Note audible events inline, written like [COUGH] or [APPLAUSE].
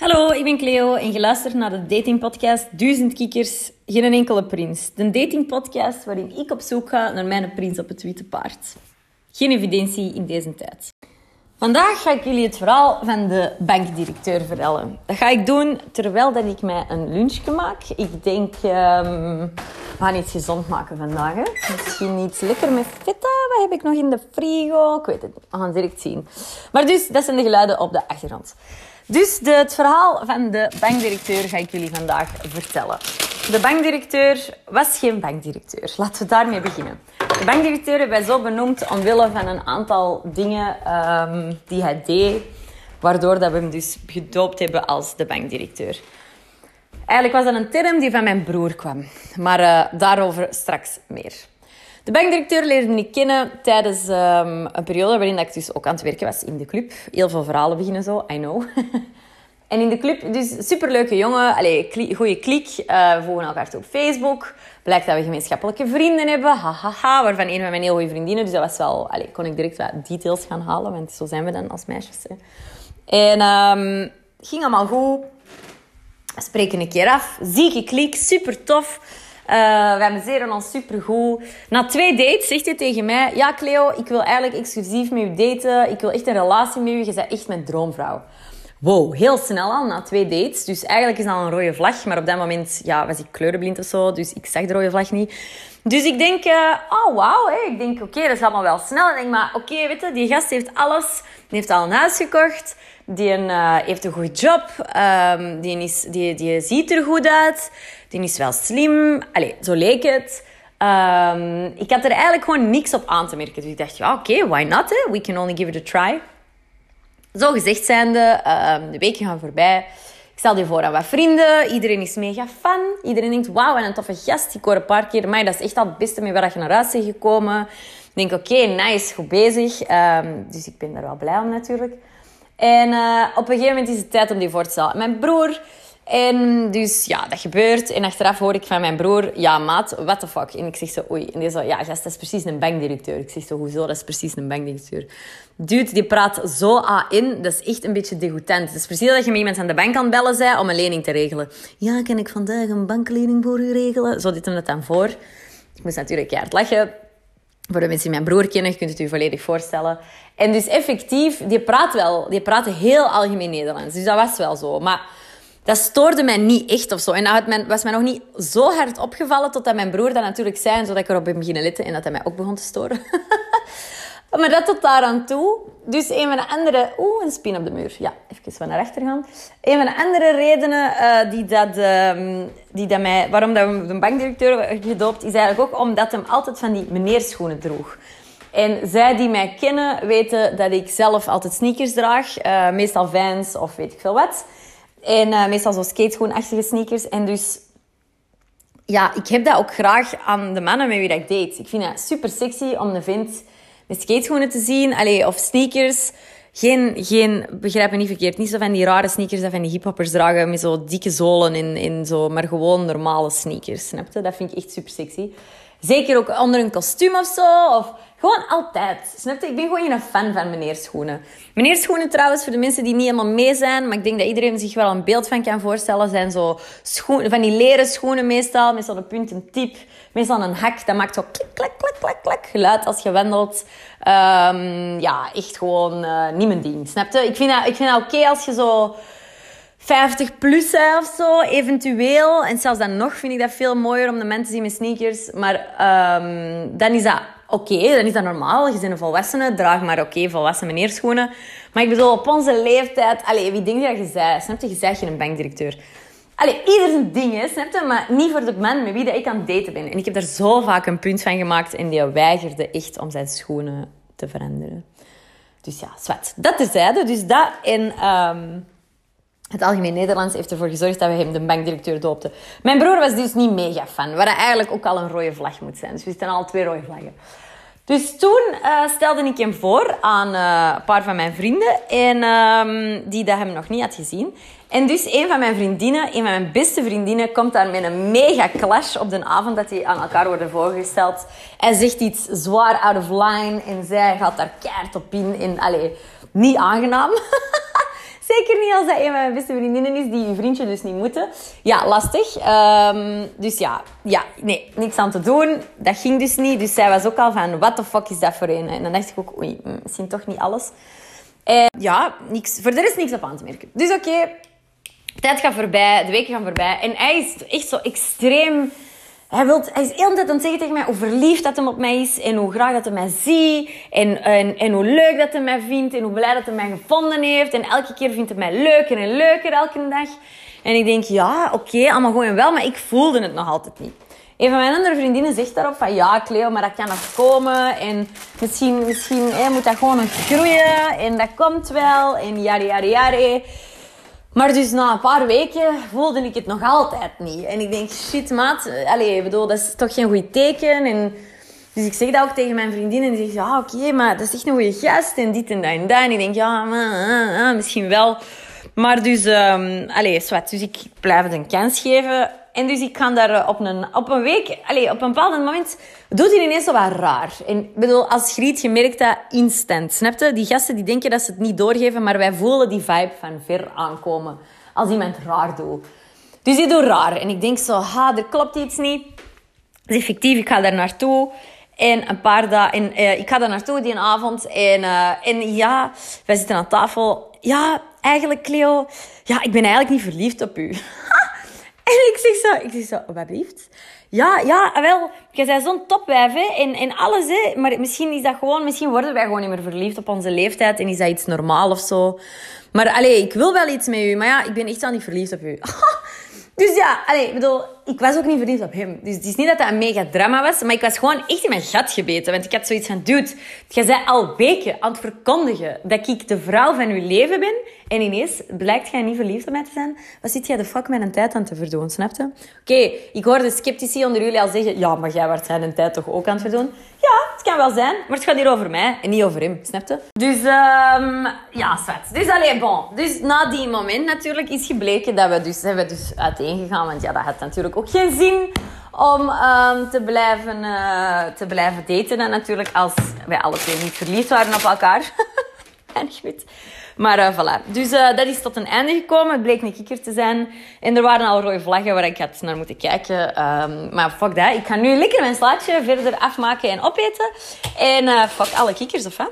Hallo, ik ben Cleo en je luistert naar de datingpodcast Duizend Kikkers, geen enkele prins. De datingpodcast waarin ik op zoek ga naar mijn prins op het witte paard. Geen evidentie in deze tijd. Vandaag ga ik jullie het verhaal van de bankdirecteur vertellen. Dat ga ik doen terwijl dat ik mij een lunchje maak. Ik denk, um, we gaan iets gezond maken vandaag. Misschien iets lekker met feta. Wat heb ik nog in de frigo? Ik weet het niet. We gaan het direct zien. Maar dus, dat zijn de geluiden op de achtergrond. Dus de, het verhaal van de bankdirecteur ga ik jullie vandaag vertellen. De bankdirecteur was geen bankdirecteur. Laten we daarmee beginnen. De bankdirecteur hebben wij zo benoemd omwille van een aantal dingen um, die hij deed, waardoor dat we hem dus gedoopt hebben als de bankdirecteur. Eigenlijk was dat een term die van mijn broer kwam, maar uh, daarover straks meer. De bankdirecteur leerde ik kennen tijdens um, een periode waarin ik dus ook aan het werken was in de club. Heel veel verhalen beginnen zo, I know. [LAUGHS] en in de club, dus superleuke jongen, allee, goede klik. Uh, we volgen elkaar op Facebook. Blijkt dat we gemeenschappelijke vrienden hebben, hahaha, ha, ha, waarvan een van mijn heel goede vriendinnen. Dus dat was wel, allee, kon ik direct wat details gaan halen, want zo zijn we dan als meisjes. En um, ging allemaal goed. Spreken een keer af. Zieke klik, super tof. Uh, we amuseren ons supergoed. Na twee dates zegt hij tegen mij... Ja, Cleo, ik wil eigenlijk exclusief met u daten. Ik wil echt een relatie met u. Je bent echt mijn droomvrouw. Wow, heel snel al, na twee dates. Dus eigenlijk is al een rode vlag. Maar op dat moment ja, was ik kleurenblind of zo. Dus ik zag de rode vlag niet. Dus ik denk... Uh, oh, wauw. Ik denk, oké, dat is allemaal wel snel. Ik denk, maar oké, weet je, die gast heeft alles. Die heeft al een huis gekocht. Die uh, heeft een goed job. Um, die, is, die, die ziet er goed uit. Die is wel slim. Allee, zo leek het. Um, ik had er eigenlijk gewoon niks op aan te merken. Dus ik dacht, ja, oké, why not? We can only give it a try. Zo gezegd zijnde, um, de weken gaan voorbij. Ik stel je voor aan wat vrienden. Iedereen is mega fan. Iedereen denkt, wauw, en een toffe gast. Ik hoor een paar keer, maar dat is echt al het beste mee waar je naar huis bent gekomen. Ik denk, oké, nice, goed bezig. Um, dus ik ben daar wel blij om natuurlijk. En uh, op een gegeven moment is het tijd om die voor te stellen. Mijn broer en dus ja, dat gebeurt. En achteraf hoor ik van mijn broer, ja maat, what the fuck. En ik zeg zo, oei. En die zo, ja gast, dat is precies een bankdirecteur. Ik zeg zo, hoezo, dat is precies een bankdirecteur. Dude, die praat zo aan in, dat is echt een beetje degoutant. Het is precies dat je met iemand aan de bank kan bellen zei om een lening te regelen. Ja, kan ik vandaag een banklening voor u regelen? Zo dit hem het dan voor. Ik moest natuurlijk hard lachen. Voor de mensen die mijn broer kennen, je kunt het u volledig voorstellen. En dus effectief, die praat wel, die praat heel algemeen Nederlands. Dus dat was wel zo. Maar dat stoorde mij niet echt of zo. En dat was mij nog niet zo hard opgevallen totdat mijn broer dat natuurlijk zei. zodat ik erop ben beginnen letten en dat hij mij ook begon te storen. [LAUGHS] maar dat tot daar aan toe. Dus een van de andere... Oeh, een spin op de muur. Ja, even van naar achter gaan. Een van de andere redenen uh, die dat, uh, die dat mij... Waarom dat de bankdirecteur gedoopt, is eigenlijk ook omdat hem altijd van die meneerschoenen droeg. En zij die mij kennen, weten dat ik zelf altijd sneakers draag. Uh, meestal Vans of weet ik veel wat. En uh, meestal zo skateschoenachtige sneakers. En dus ja, ik heb dat ook graag aan de mannen met wie dat ik date. Ik vind het super sexy om een vent met skateschoenen te zien. Allee, of sneakers. Geen, geen, begrijp me niet verkeerd, niet zo van die rare sneakers dat van die hiphoppers dragen met zo dikke zolen in, in zo, maar gewoon normale sneakers, snap je? Dat vind ik echt super sexy. Zeker ook onder een kostuum of zo, of gewoon altijd. Snap je? Ik ben gewoon geen fan van meneerschoenen. Meneerschoenen trouwens, voor de mensen die niet helemaal mee zijn, maar ik denk dat iedereen zich wel een beeld van kan voorstellen, zijn zo schoenen, van die leren schoenen meestal, met zo'n punt een tip, meestal een hak. Dat maakt zo klik, klak, klak, klak, klak geluid als je wandelt. Um, ja, echt gewoon uh, niet mijn ding. Snap je? Ik vind dat, ik vind dat oké als je zo 50 plus zijn of zo, eventueel. En zelfs dan nog vind ik dat veel mooier om de mensen te zien met sneakers. Maar um, dan is dat oké, dan is dat normaal. Je bent een volwassene, draag maar oké, okay, volwassen meneerschoenen. Maar ik bedoel, op onze leeftijd... Allee, wie denk je dat je zei? Snap je? Je geen bankdirecteur. Allee, ieder zijn ding? Maar niet voor de man met wie dat ik aan het daten ben. En ik heb daar zo vaak een punt van gemaakt. En die weigerde echt om zijn schoenen te veranderen. Dus ja, zwart. Dat terzijde. Dus dat. Um, het Algemeen Nederlands heeft ervoor gezorgd dat we hem de bankdirecteur doopten. Mijn broer was dus niet mega fan, waar eigenlijk ook al een rode vlag moet zijn. Dus we staan al twee rode vlaggen. Dus toen uh, stelde ik hem voor aan uh, een paar van mijn vrienden, en, um, die dat hem nog niet had gezien. En dus een van mijn vriendinnen, een van mijn beste vriendinnen, komt daar met een mega clash op de avond dat die aan elkaar worden voorgesteld. Hij zegt iets zwaar out of line en zij gaat daar keihard op in. En, allee, niet aangenaam. [LAUGHS] Zeker niet als dat een van mijn beste vriendinnen is die je vriendje dus niet moeten. Ja, lastig. Ehm, dus ja, ja, nee, niks aan te doen. Dat ging dus niet. Dus zij was ook al van, what the fuck is dat voor een? En dan dacht ik ook, oei, mm, misschien toch niet alles. En ja, niks, voor de rest niks op aan te merken. Dus oké, tijd gaat voorbij, de weken gaan voorbij. En hij is echt zo extreem hij, wilt, hij is heel de tijd aan zeggen tegen mij hoe verliefd dat hij op mij is. En hoe graag dat hij mij ziet. En, en, en hoe leuk dat hij mij vindt. En hoe blij dat hij mij gevonden heeft. En elke keer vindt hij mij leuker en leuker elke dag. En ik denk, ja, oké, allemaal gewoon wel. Maar ik voelde het nog altijd niet. Een van mijn andere vriendinnen zegt daarop van... Ja, Cleo, maar dat kan nog komen. En misschien, misschien moet dat gewoon nog groeien. En dat komt wel. En jari, jari, jari. Maar dus na een paar weken voelde ik het nog altijd niet. En ik denk, shit maat, allez, bedoel, dat is toch geen goed teken. En dus ik zeg dat ook tegen mijn vriendin en die zegt, ja oké, maar dat is echt een goede gast en dit en dat en dat. En ik denk, ja, maar, uh, uh, misschien wel. Maar dus, um, allez, zwart. Dus ik blijf het een kans geven. En dus ik kan daar op een, op een week, allez, op een bepaald moment, doet hij ineens zo wat raar. En bedoel, als griet, je merkt dat instant. Snap je? Die gasten die denken dat ze het niet doorgeven, maar wij voelen die vibe van ver aankomen. Als iemand raar doet. Dus die doet raar. En ik denk zo, ha, er klopt iets niet. Dus effectief, ik ga daar naartoe. En een paar dagen, en, uh, ik ga daar naartoe die avond. En, uh, en ja, wij zitten aan tafel. Ja, eigenlijk, Cleo, ja, ik ben eigenlijk niet verliefd op u. [LAUGHS] Ik zeg zo, ik zeg zo, wat blieft? Ja, ja, wel, jij bent zo'n topwijf, hè, en, alles, hè. Maar misschien is dat gewoon, misschien worden wij gewoon niet meer verliefd op onze leeftijd en is dat iets normaal of zo. Maar, allee, ik wil wel iets met u, maar ja, ik ben echt al niet verliefd op u. [LAUGHS] Dus ja, allee, ik bedoel, ik was ook niet verliefd op hem. Dus het is niet dat dat een mega drama was, maar ik was gewoon echt in mijn gat gebeten. Want ik had zoiets van, dude, jij zei al weken aan het verkondigen dat ik de vrouw van uw leven ben. En ineens blijkt jij niet verliefd op mij te zijn. Wat zit jij de fuck mijn tijd aan te verdoen, snap je? Oké, ik hoorde sceptici onder jullie al zeggen, ja, maar jij wordt zijn tijd toch ook aan het verdoen? Ja, het kan wel zijn, maar het gaat hier over mij en niet over hem, snap je? Dus, um, ja, zwart. Dus alleen, bon. Dus na die moment natuurlijk is gebleken dat we dus, hebben we dus uiteengegaan. Want ja, dat had natuurlijk ook geen zin om um, te, blijven, uh, te blijven daten. En natuurlijk als wij alle twee niet verliefd waren op elkaar. [LAUGHS] en goed. Maar uh, voilà. Dus uh, dat is tot een einde gekomen. Het bleek een kikker te zijn. En er waren al rode vlaggen waar ik had naar moeten kijken. Um, maar fuck dat. Ik ga nu lekker mijn slaatje verder afmaken en opeten. En fuck alle kikkers, of hè?